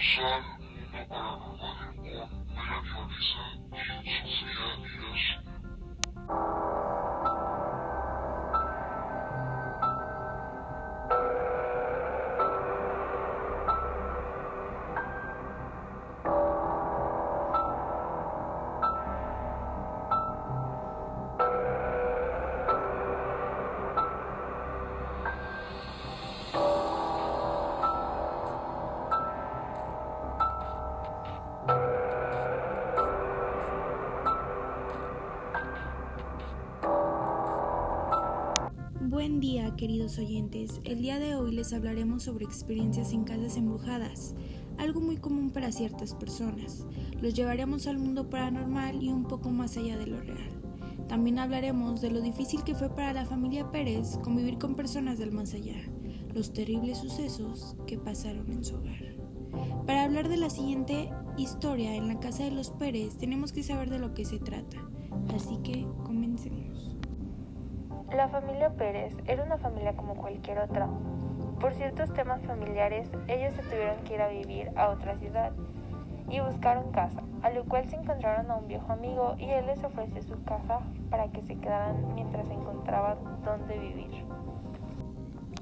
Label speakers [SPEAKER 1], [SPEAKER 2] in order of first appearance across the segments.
[SPEAKER 1] Sure.
[SPEAKER 2] Buen día, queridos oyentes. El día de hoy les hablaremos sobre experiencias en casas embrujadas, algo muy común para ciertas personas. Los llevaremos al mundo paranormal y un poco más allá de lo real. También hablaremos de lo difícil que fue para la familia Pérez convivir con personas del más allá, los terribles sucesos que pasaron en su hogar. Para hablar de la siguiente historia en la casa de los Pérez, tenemos que saber de lo que se trata. Así que.
[SPEAKER 3] La familia Pérez era una familia como cualquier otra. Por ciertos temas familiares, ellos se tuvieron que ir a vivir a otra ciudad y buscaron casa, a lo cual se encontraron a un viejo amigo y él les ofreció su casa para que se quedaran mientras encontraban dónde vivir.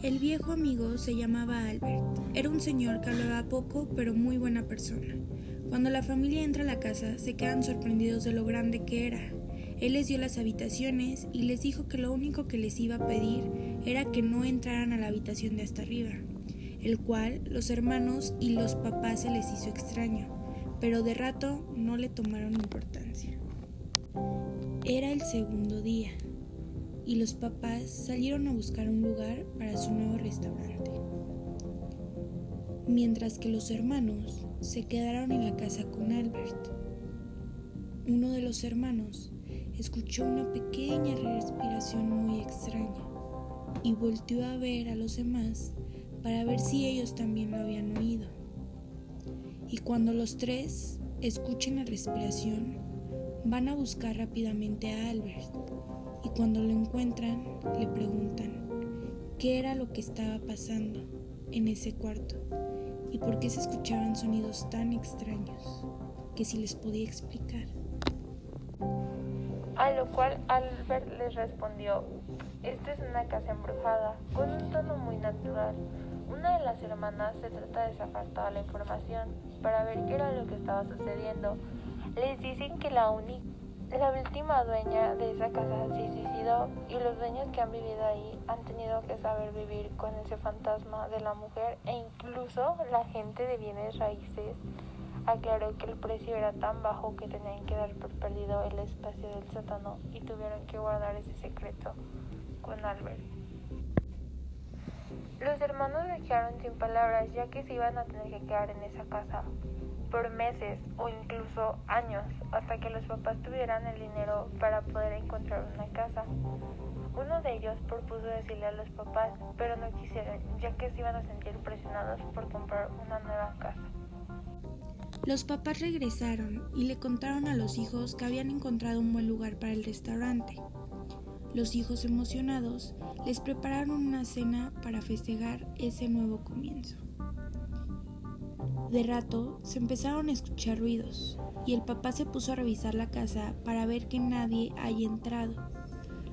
[SPEAKER 2] El viejo amigo se llamaba Albert. Era un señor que hablaba poco, pero muy buena persona. Cuando la familia entra a la casa, se quedan sorprendidos de lo grande que era. Él les dio las habitaciones y les dijo que lo único que les iba a pedir era que no entraran a la habitación de hasta arriba, el cual los hermanos y los papás se les hizo extraño, pero de rato no le tomaron importancia. Era el segundo día y los papás salieron a buscar un lugar para su nuevo restaurante, mientras que los hermanos se quedaron en la casa con Albert. Uno de los hermanos escuchó una pequeña respiración muy extraña y volteó a ver a los demás para ver si ellos también lo habían oído. Y cuando los tres escuchen la respiración, van a buscar rápidamente a Albert y cuando lo encuentran le preguntan qué era lo que estaba pasando en ese cuarto y por qué se escuchaban sonidos tan extraños que si les podía explicar.
[SPEAKER 3] A lo cual Albert les respondió, esta es una casa embrujada, con un tono muy natural. Una de las hermanas se trata de sacar toda la información para ver qué era lo que estaba sucediendo. Les dicen que la única, la última dueña de esa casa se suicidó y los dueños que han vivido ahí han tenido que saber vivir con ese fantasma de la mujer e incluso la gente de bienes raíces aclaró que el precio era tan bajo que tenían que dar por perdido el espacio del sótano y tuvieron que guardar ese secreto con Albert. Los hermanos se quedaron sin palabras ya que se iban a tener que quedar en esa casa por meses o incluso años hasta que los papás tuvieran el dinero para poder encontrar una casa. Uno de ellos propuso decirle a los papás, pero no quisieron ya que se iban a sentir presionados por comprar una nueva casa.
[SPEAKER 2] Los papás regresaron y le contaron a los hijos que habían encontrado un buen lugar para el restaurante. Los hijos emocionados les prepararon una cena para festejar ese nuevo comienzo. De rato se empezaron a escuchar ruidos y el papá se puso a revisar la casa para ver que nadie haya entrado.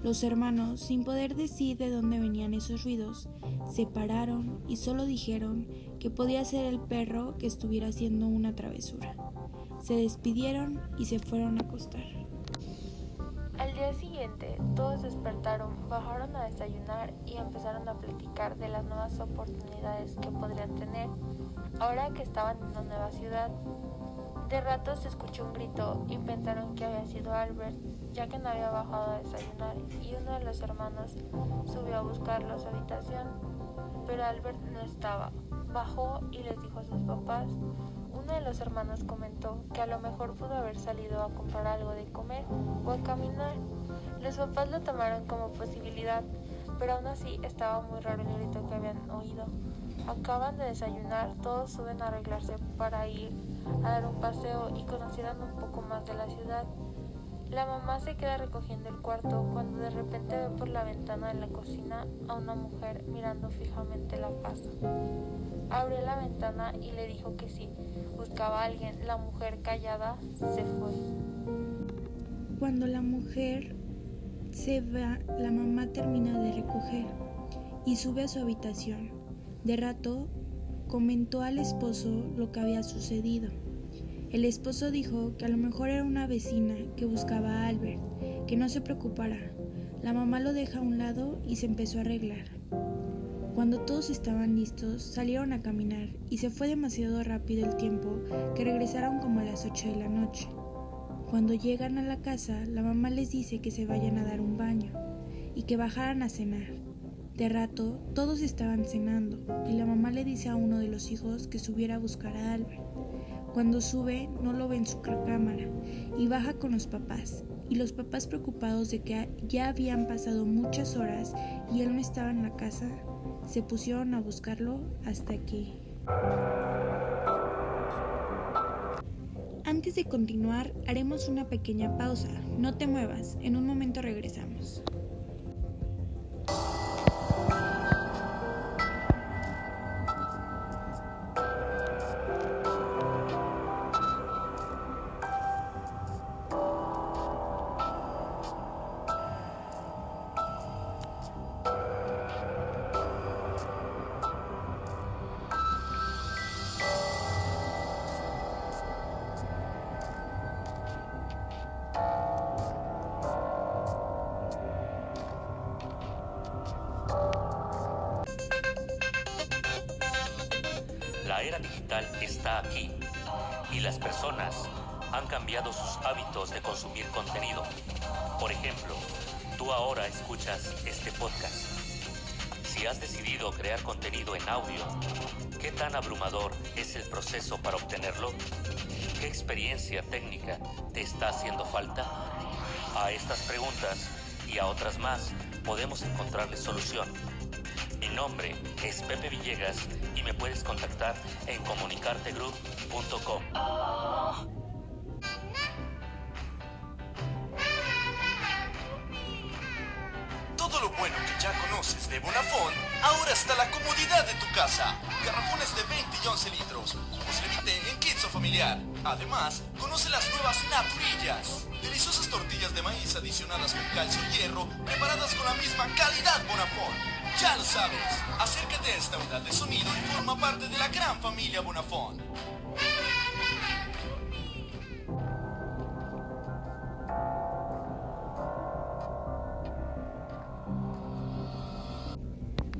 [SPEAKER 2] Los hermanos, sin poder decir de dónde venían esos ruidos, se pararon y solo dijeron que podía ser el perro que estuviera haciendo una travesura. Se despidieron y se fueron a acostar.
[SPEAKER 3] Al día siguiente, todos despertaron, bajaron a desayunar y empezaron a platicar de las nuevas oportunidades que podrían tener ahora que estaban en una nueva ciudad. De rato se escuchó un grito y pensaron que había sido Albert, ya que no había bajado a desayunar, y uno de los hermanos subió a buscarlo a su habitación, pero Albert no estaba. Bajó y les dijo a sus papás. Uno de los hermanos comentó que a lo mejor pudo haber salido a comprar algo de comer o a caminar. Los papás lo tomaron como posibilidad, pero aún así estaba muy raro el grito que habían oído. Acaban de desayunar, todos suben a arreglarse para ir a dar un paseo y conocieran un poco más de la ciudad. La mamá se queda recogiendo el cuarto cuando de repente ve por la ventana de la cocina a una mujer mirando fijamente la casa. Abrió la ventana y le dijo que si buscaba a alguien. La mujer callada se fue.
[SPEAKER 2] Cuando la mujer se va, la mamá termina de recoger y sube a su habitación. De rato comentó al esposo lo que había sucedido. El esposo dijo que a lo mejor era una vecina que buscaba a Albert, que no se preocupara. La mamá lo deja a un lado y se empezó a arreglar. Cuando todos estaban listos, salieron a caminar y se fue demasiado rápido el tiempo que regresaron como a las 8 de la noche. Cuando llegan a la casa, la mamá les dice que se vayan a dar un baño y que bajaran a cenar. De rato, todos estaban cenando y la mamá le dice a uno de los hijos que subiera a buscar a Albert. Cuando sube no lo ve en su cámara y baja con los papás. Y los papás preocupados de que ya habían pasado muchas horas y él no estaba en la casa, se pusieron a buscarlo hasta que... Antes de continuar, haremos una pequeña pausa. No te muevas, en un momento regresamos.
[SPEAKER 4] La era digital está aquí y las personas han cambiado sus hábitos de consumir contenido. Por ejemplo, tú ahora escuchas este podcast. Si has decidido crear contenido en audio, ¿qué tan abrumador es el proceso para obtenerlo? ¿Qué experiencia técnica te está haciendo falta? A estas preguntas y a otras más podemos encontrarle solución. Mi nombre es Pepe Villegas y me puedes contactar en comunicartegroup.com.
[SPEAKER 5] Todo lo bueno que ya conoces de Bonafont, ahora está la comodidad de tu casa. Garrafones de 20 y 11 litros, jugos Levite en kits familiar. Además, conoce las nuevas naturillas. Deliciosas tortillas de maíz adicionadas con calcio y hierro, preparadas con la misma calidad Bonafont. Ya lo sabes, acércate a esta unidad de sonido y forma parte de la gran familia Bonafont.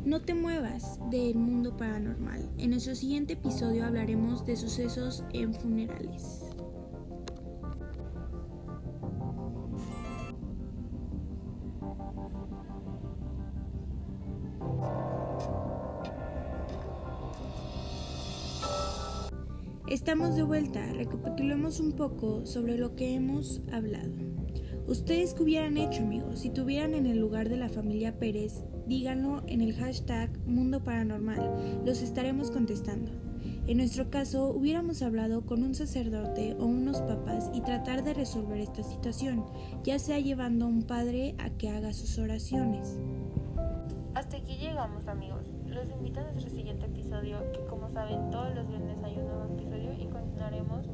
[SPEAKER 2] No te muevas del mundo paranormal. En nuestro siguiente episodio hablaremos de sucesos en funerales. Estamos de vuelta, recapitulemos un poco sobre lo que hemos hablado. ¿Ustedes qué hubieran hecho, amigos? Si tuvieran en el lugar de la familia Pérez, díganlo en el hashtag Mundo Paranormal, los estaremos contestando. En nuestro caso, hubiéramos hablado con un sacerdote o unos papás y tratar de resolver esta situación, ya sea llevando a un padre a que haga sus oraciones.
[SPEAKER 3] Hasta aquí llegamos amigos. Los invito a nuestro siguiente episodio, que como saben todos los viernes hay un nuevo episodio y continuaremos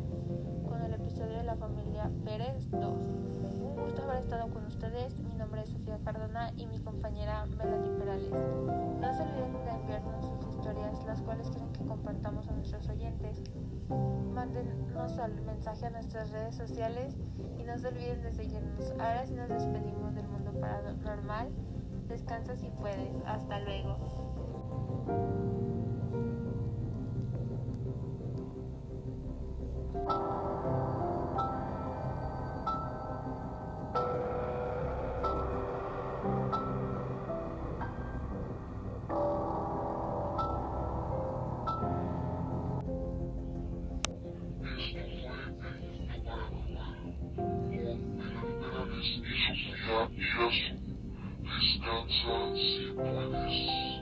[SPEAKER 3] con el episodio de la familia Pérez 2. Un gusto haber estado con ustedes. Mi nombre es Sofía Cardona y mi compañera Melanie Perales. No se olviden de enviarnos sus historias, las cuales quieren que compartamos a nuestros oyentes. Mándenos al mensaje a nuestras redes sociales y no se olviden de seguirnos. Ahora sí nos despedimos del mundo paranormal. Descansa si puedes. Hasta luego.
[SPEAKER 1] cambias, descansa si puedes.